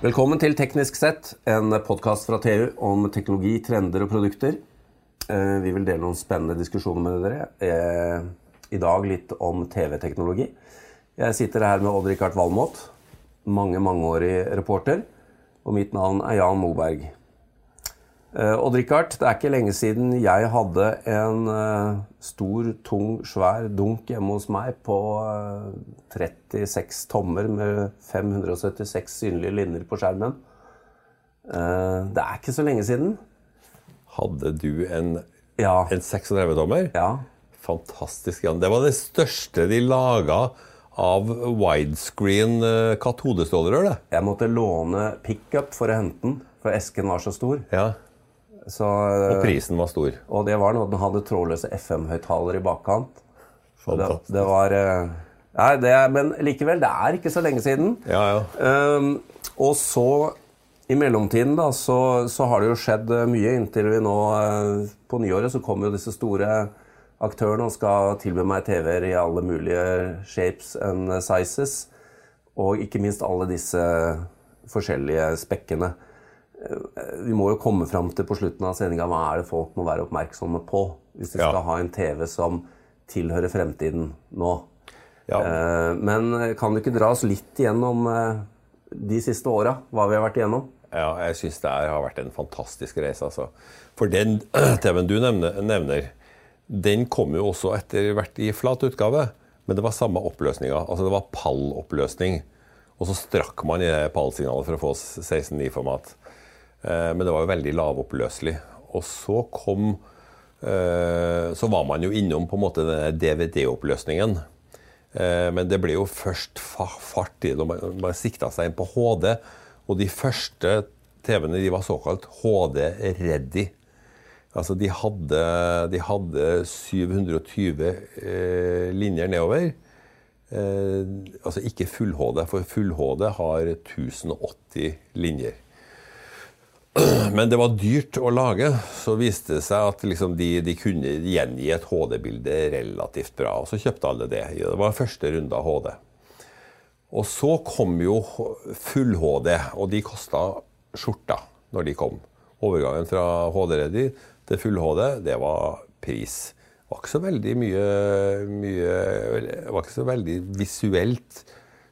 Velkommen til Teknisk sett, en podkast fra TU om teknologi, trender og produkter. Eh, Vi vil dele noen spennende diskusjoner med dere. Eh, I dag litt om TV-teknologi. Jeg sitter her med Odd-Rikard Valmot, mange mangeårig reporter. Og mitt navn er Jan Moberg. Eh, Odd-Rikard, det er ikke lenge siden jeg hadde en eh, stor, tung, svær dunk hjemme hos meg på eh, 36 tommer med 576 synlige linjer på skjermen. Eh, Det er ikke så lenge siden. Hadde du en, Ja. en 36-tommer? ja. Fantastisk, Jan. Det var det største de laga av widescreen eh, katodestrålerør. Jeg måtte låne pickup for å hente den, for esken var så stor. Ja. Så, Og prisen var stor. og det var noe, den hadde trådløse FM-høyttalere i bakkant. Det, det var eh, Nei, det men likevel, det er ikke så lenge siden. Ja, ja. Um, og så, i mellomtiden, da, så, så har det jo skjedd eh, mye inntil vi nå eh, På nyåret så kommer jo disse store aktørene og skal tilby meg TV-er i alle mulige shapes and sizes. Og ikke minst alle disse forskjellige spekkene. Eh, Vi må jo komme fram til på slutten av sendinga hva er det folk må være oppmerksomme på hvis de Ja. skal ha en TV som tilhører fremtiden nå. ja. Eh, Men kan du ikke dra oss litt igjennom eh, de siste åra, hva vi har vært igjennom? Ja, jeg syns det har vært en fantastisk reise. altså. For den TV-en du nevner, den kom jo også etter hvert i flat utgave. Men det var samme oppløsninga. Altså det var palloppløsning. Og så strakk man i pallsignalet for å få 16.9-format. Eh, men det var jo veldig lavoppløselig. Og så kom eh, Så var man jo innom på en måte denne DVD-oppløsningen. Eh, Men det ble jo først fart i det man, sikta seg inn på HD. Og de første TV-ene de var såkalt HD-ready. Altså de hadde, de hadde 720 eh, linjer nedover. Altså ikke full-HD, for full-HD har 1080 linjer. Men det var dyrt å lage. Så viste det seg at liksom de, de kunne gjengi et HD-bilde relativt bra. Og så kjøpte alle det. Det var første runde av HD. Og så kom jo full-HD, og de kosta skjorta når de kom. Overgangen fra HD-ready til full-HD, det var pris. Det var ikke så veldig mye, mye Det var ikke så veldig visuelt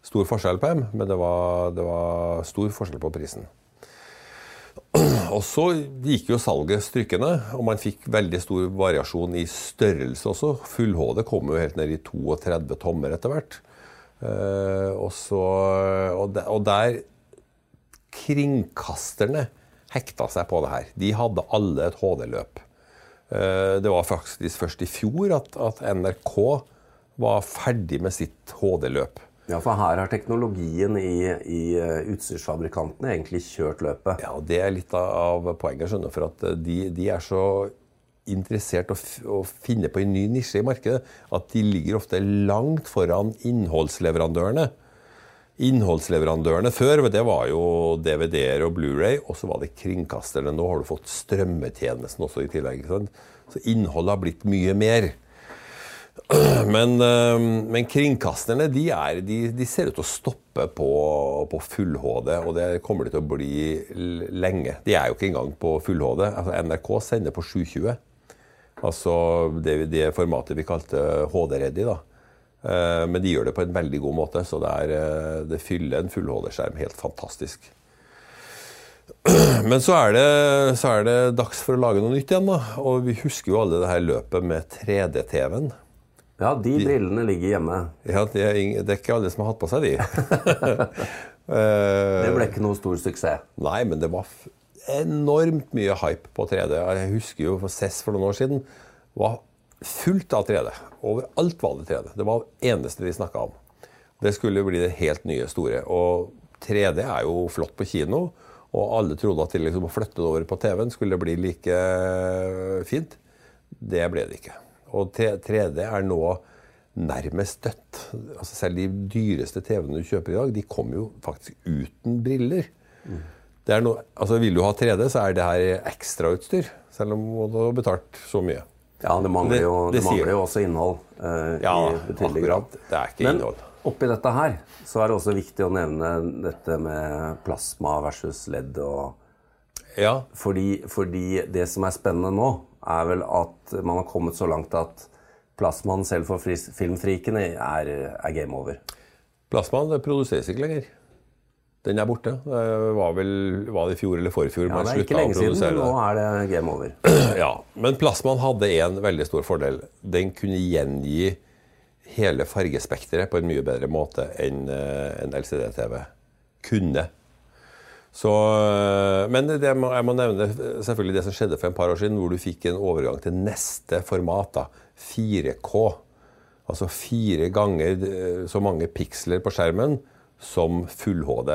stor forskjell på dem, men det var, det var stor forskjell på prisen. Og så gikk jo salget strykende, og man fikk veldig stor variasjon i størrelse også. Full-HD kom jo helt ned i 32 tommer etter hvert. Eh, og, så, og, der, og der Kringkasterne hekta seg på det her. De hadde alle et HD-løp. Eh, det var faktisk først i fjor at, at NRK var ferdig med sitt HD-løp. Ja, for her har teknologien i, i eh, utstyrsfabrikantene egentlig kjørt løpet. Ja, Det er litt av poenget, skjønner for at eh, de, de er så interessert å, å finne på en ny nisje i markedet at de ligger ofte langt foran innholdsleverandørene. Innholdsleverandørene før det var jo DVD-er og Blu-ray, og så var det kringkasterne. Nå har du fått strømmetjenesten også i tillegg. Så innholdet har blitt mye mer. Men, eh, men kringkasterne de, er, de, de ser ut til å stoppe på, på full-HD, og det kommer de til å bli lenge. De er jo ikke engang på full-HD. Altså, NRK sender på 720. Altså det, det formatet vi kalte HD-ready. da. Eh, Men de gjør det på en veldig god måte, så det, er, eh, det fyller en full-HD-skjerm helt fantastisk. Men så er, det, så er det dags for å lage noe nytt igjen. da. Og vi husker jo alle det her løpet med 3D-TV-en. Ja, de brillene ligger hjemme. Ja, det er, det er ikke alle som har hatt på seg de. Det ble ikke noe stor suksess. Nei, men det var enormt mye hype på 3D. Jeg husker jo for CES for noen år siden var fullt av 3D. Overalt var det 3D. Det var det eneste de snakka om. Det skulle bli det helt nye store. Og 3D er jo flott på kino, og alle trodde at de liksom å flytte det over på TV-en skulle bli like fint. Det ble det ikke. Og 3D er nå nærmest dødt. Altså selv de dyreste TV-ene du kjøper i dag, de kommer jo faktisk uten briller. Det er noe, altså Vil du ha 3D, så er det her ekstrautstyr. Selv om du har betalt så mye. Ja, det mangler jo, det det det mangler jo også innhold eh, Ja, i betydelig grad. Det er ikke Men innhold. oppi dette her så er det også viktig å nevne dette med plasma versus LED. og Ja, fordi, fordi det som er spennende nå, er vel at man har kommet så langt at plasmaen selv for filmfrikene er, er game over. Plasmaen produseres ikke lenger. Den er borte. Det var vel var det i fjor eller forfjor Ja, man slutta å produsere det. nå er det game over. Ja, Men plasmaen hadde en veldig stor fordel. Den kunne gjengi hele fargespekteret på en mye bedre måte enn eh, en LCD-TV kunne. Så, eh, men det må, jeg må nevne selvfølgelig det som skjedde for en par år siden, hvor du fikk en overgang til neste format. da, 4K. Altså fire ganger eh, så mange piksler på skjermen som full-HD.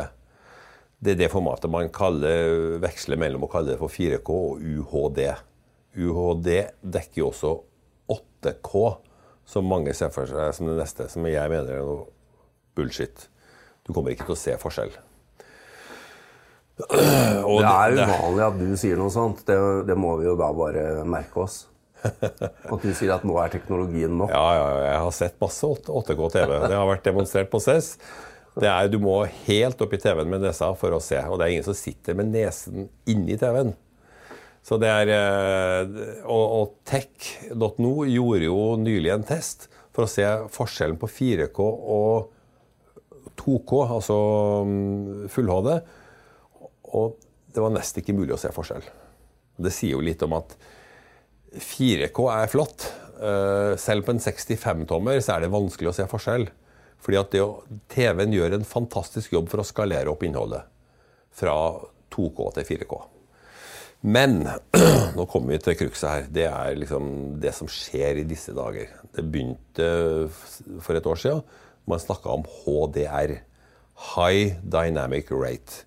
Det er det formatet man kaller, veksler mellom å kalle det for 4K og UHD. UHD dekker jo også 8K, som mange ser for seg som det neste, som jeg mener er noe bullshit. Du kommer ikke til å se forskjell. Og Det er uvanlig at du sier noe sånt. Det, det må vi jo da bare merke oss. At du sier at nå er teknologien nok. Ja, ja, ja, jeg har sett masse 8K-TV. Det har vært demonstrert på CES. Det er, du må helt opp i TV-en med nesa for å se, og det er ingen som sitter med nesen inni TV-en. Så det er, eh, og, og tech.no gjorde jo nylig en test for å se forskjellen på 4K og 2K, altså mm, full-HD. Og det var nesten ikke mulig å se forskjell. Det sier jo litt om at 4K er flott. Eh, Selv på en 65-tommer så er det vanskelig å se forskjell. Fordi at TV-en gjør en fantastisk jobb for å skalere opp innholdet. Fra 2K til 4K. Men nå kommer vi til krukset her. Det er liksom det som skjer i disse dager. Det begynte for et år siden. Man snakka om HDR. High Dynamic Rate.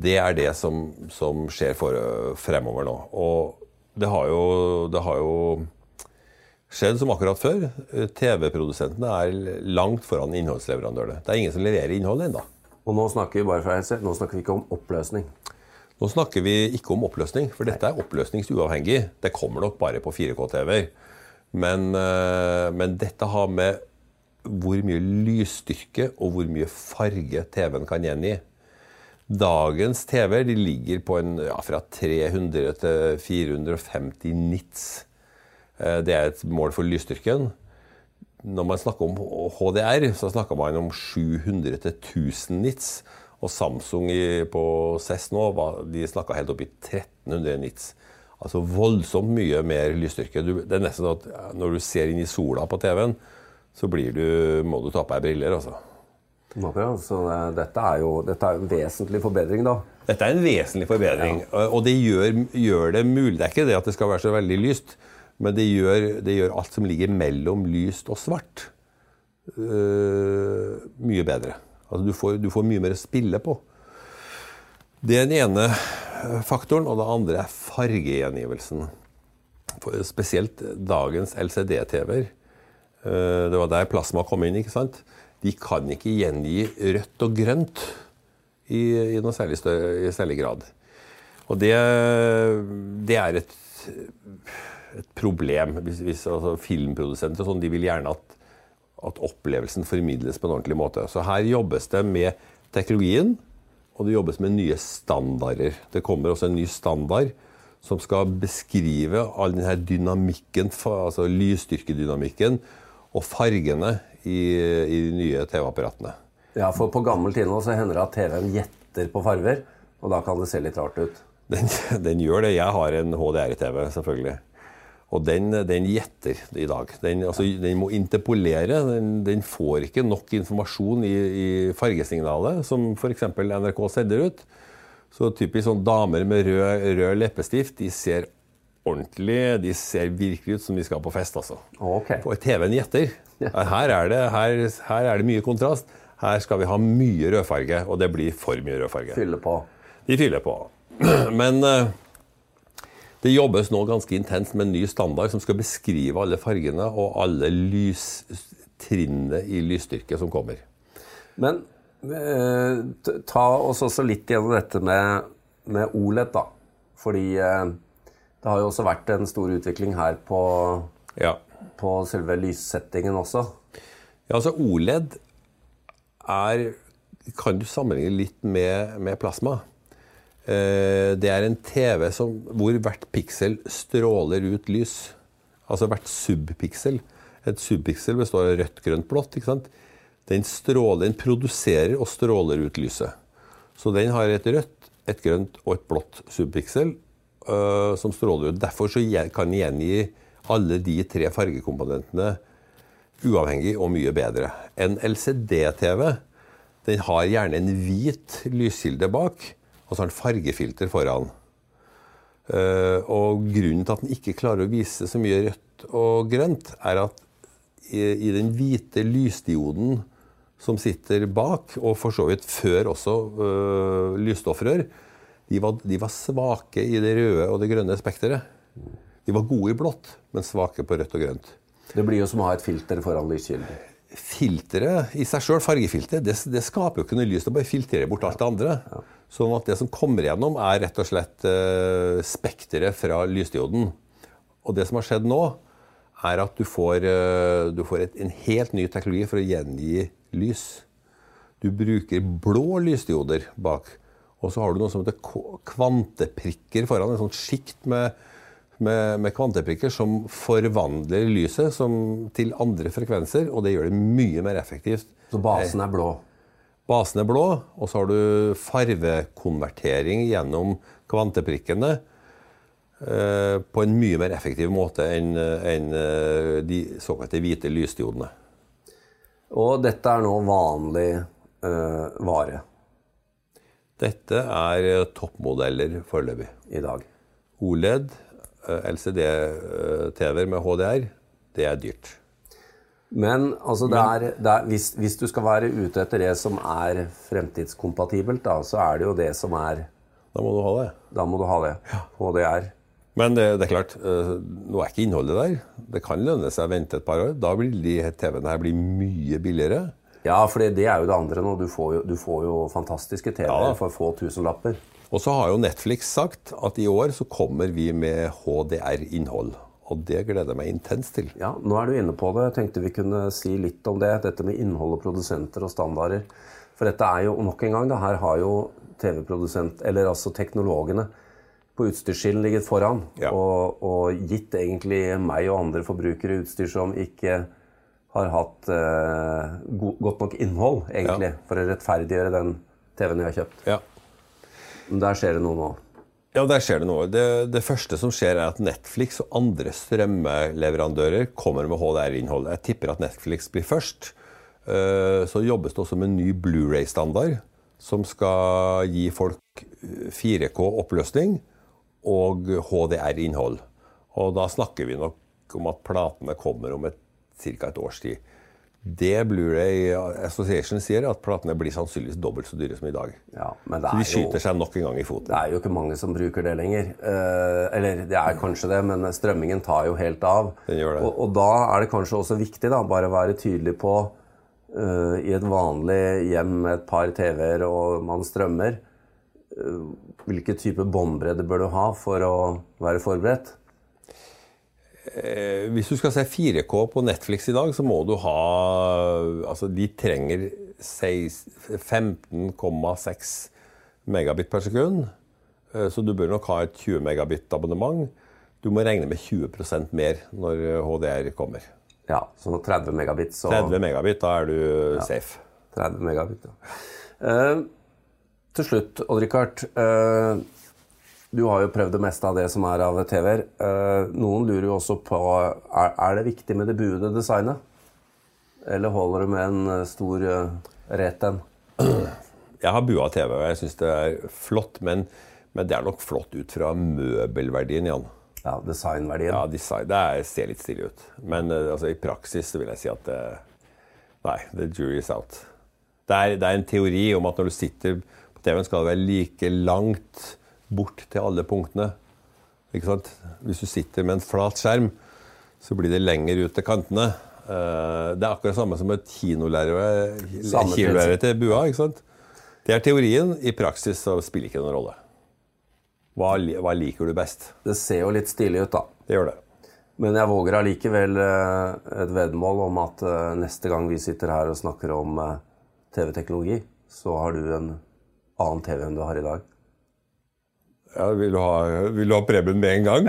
Det er det som, som skjer for, fremover nå. Og det har jo, det har jo skjedd som akkurat før. TV-produsentene er langt foran innholdsleverandørene. Det er ingen som leverer innhold ennå. Og nå snakker vi bare for helse, nå snakker vi ikke om oppløsning. Nå snakker vi ikke om oppløsning, for dette er oppløsningsuavhengig. Det kommer nok bare på 4K-TV-er. Men, eh, men dette har med hvor mye lysstyrke og hvor mye farge TV-en kan gjengi. Dagens TV-er ligger på en, ja, fra 300 til 450 nits. Eh, Det er et mål for lysstyrken. Når man snakker om HDR, så snakker man om 700 til 1000 nits. Og Samsung på CES nå var- de snakka helt opp i 1300 nits. Altså voldsomt mye mer lysstyrke. Det er nesten sånn at når du ser inn i sola på TV-en, så du, må du ta på deg briller. altså. Akkurat, Så dette er jo dette er jo en vesentlig forbedring, da. Dette er en vesentlig forbedring, og det gjør, gjør det mulig. Det er ikke det at det skal være så veldig lyst, men det gjør, det gjør alt som ligger mellom lyst og svart, uh, mye bedre. Altså du får, du får mye mer å spille på. Det er den ene faktoren, og det andre er fargegjengivelsen. For spesielt dagens LCD-TV-er. øh, Det var der plasma kom inn. ikke sant? De kan ikke gjengi rødt og grønt i, i noe særlig, større, i særlig grad. Og det, det er et, et problem. Hvis, hvis altså, Filmprodusenter sånn, de vil gjerne at, at opplevelsen formidles på en ordentlig måte. Så her jobbes det med teknologien, og det jobbes med nye standarder. Det kommer også en ny standard som skal beskrive all denne dynamikken, altså lysstyrkedynamikken, og fargene i, i de nye TV-apparatene. Ja, For på gammelt innhold så hender det at TV-en gjetter på farver, og da kan det se litt rart ut. Den, den gjør det. Jeg har en HDR-TV, selvfølgelig. Og den, den gjetter i dag. Den, altså, den må interpolere. Den, den får ikke nok informasjon i, i fargesignalet, som f.eks. NRK sender ut. Så typisk sånn damer med rød, rød leppestift, de ser ordentlig De ser virkelig ut som de skal på fest, altså. Okay. På TV-en gjetter. Her er, det, her, her er det mye kontrast. Her skal vi ha mye rødfarge, og det blir for mye rødfarge. Fyller på. De fyller på. Men eh, det jobbes nå ganske intenst med en ny standard som skal beskrive alle fargene og alle lystrinnene i lysstyrke som kommer. Men eh, ta oss også litt gjennom dette med, med OLED, da. Fordi eh, det har jo også vært en stor utvikling her på, Ja. på selve lyssettingen også. ja, altså OLED er Kan du sammenligne litt med, med plasma? Eh, det er en TV som, hvor hvert piksel stråler ut lys. Altså hvert subpiksel. Et subpiksel består av rødt, grønt, blått. ikke sant? Den, stråler, den produserer og stråler ut lyset. Så den har et rødt, et grønt og et blått subpiksel uh, som stråler ut. Derfor kan jeg gjengi alle de tre fargekomponentene uavhengig og mye bedre. En LCD-TV den har gjerne en hvit lyskilde bak, og så har den fargefilter foran. Uh, og grunnen til at den ikke klarer å vise så mye rødt og grønt, er at i, i den hvite lysdioden som sitter bak, og for så vidt før også uh, lysstoffrør, de var, de var, svake i det røde og det grønne spekteret. De var gode i blått, men svake på rødt og grønt. Det blir jo som å ha et filter foran lyskilden. Filteret i seg sjøl, fargefilteret, det, det, skaper jo ikke noe lys. Det bare filtrerer bort alt det andre. Ja. Sånn at det som kommer gjennom, er rett og slett uh, spekteret fra lysdioden. Og det som har skjedd nå, er at du får, uh, du får et, en helt ny teknologi for å gjengi lys. Du bruker blå lysdioder bak. Og så har du noe som heter kvanteprikker foran. En sånn sjikt med med, med kvanteprikker som forvandler lyset som, til andre frekvenser, og det gjør det mye mer effektivt. Så basen er blå? Basen er blå, og så har du farvekonvertering gjennom kvanteprikkene eh, på en mye mer effektiv måte enn en, eh, de såkalte hvite lysdiodene. Og dette er nå vanlig eh, vare? Dette er toppmodeller foreløpig. I dag. OLED Eh, LCD-TV-er med HDR, det er dyrt. Men altså, det er, det er, hvis, hvis, du skal være ute etter det som er fremtidskompatibelt, da, så er det jo det som er Da må du ha det. Da må du ha det. HDR. Men det, det, er klart, eh, nå er ikke innholdet der. Det kan lønne seg å vente et par år. Da vil de TV-ene her bli mye billigere. Ja, for det er jo det andre nå. Du får jo, du får jo fantastiske TV-er ja. for få tusenlapper. Og så har jo Netflix sagt at i år så kommer vi med HDR-innhold. Og det gleder jeg meg intenst til. Ja, Nå er du inne på det. Jeg tenkte vi kunne si litt om det. Dette med innhold og produsenter og standarder. For dette er jo nok en gang, det her har jo TV-produsent, eller altså teknologene på utstyrsskillen ligget foran. Ja. Og, og, gitt egentlig meg og andre forbrukere utstyr som ikke har hatt eh, godt nok innhold, egentlig, ja. for å rettferdiggjøre den TV-en vi har kjøpt. Ja. Der skjer det noe nå? Ja, der skjer det noe. Det, det, første som skjer, er at Netflix og andre strømmeleverandører kommer med HDR-innhold. Jeg tipper at Netflix blir først. Eh, så jobbes det også med en ny Blu-ray-standard som skal gi folk 4K-oppløsning og HDR-innhold. Og da snakker vi nok om at platene kommer om ca. et års tid. Det Blu-ray Association sier, at platene blir sannsynligvis dobbelt så dyre som i dag. Ja, så de skyter jo, seg nok en gang i foten. Det er jo ikke mange som bruker det lenger. Eh, eller det er kanskje det, men strømmingen tar jo helt av. Den gjør det. Og, og da er det kanskje også viktig da, bare å være tydelig på uh, i et vanlig hjem med et par TV-er og man strømmer, uh, hvilken type båndbredde bør du ha for å være forberedt? Eh, hvis du skal se 4K på Netflix i dag, så må du ha Altså, de trenger 15,6 megabit per sekund. Eh, så du bør nok ha et 20 megabit-abonnement. Du må regne med 20% mer når HDR kommer. Ja, så 30 megabit, så 30 megabit, da er du ja, safe. 30 megabit, ja. Uh, til slutt, Odd-Rikard. Uh, du har jo prøvd det meste av det som er av TV-er. Eh, noen lurer jo også på er, det viktig med det buede designet. Eller holder det med en eh, stor rett en? Jeg har bua TV, og jeg syns det er flott. Men, men, det er nok flott ut fra møbelverdien, Jan. Ja, designverdien. Ja, design, Det er, ser litt stilig ut. Men altså, i praksis så vil jeg si at det, Nei, the jury is out. Det er, det er en teori om at når du sitter på TV-en, skal det være like langt bort til alle punktene. Ikke sant? Hvis du sitter med en flat skjerm, så blir det lenger ut til kantene. Eh, det er akkurat samme som et kinolerret til bua. ikke sant? Det er teorien. I praksis så spiller ikke noen rolle. Hva, hva, liker du best? Det ser jo litt stilig ut, da. Det gjør det. Men jeg våger allikevel eh, et veddemål om at eh, neste gang vi sitter her og snakker om TV-teknologi, så har du en annen TV enn du har i dag. Ja, vil, du ha, vil du ha Preben med en gang?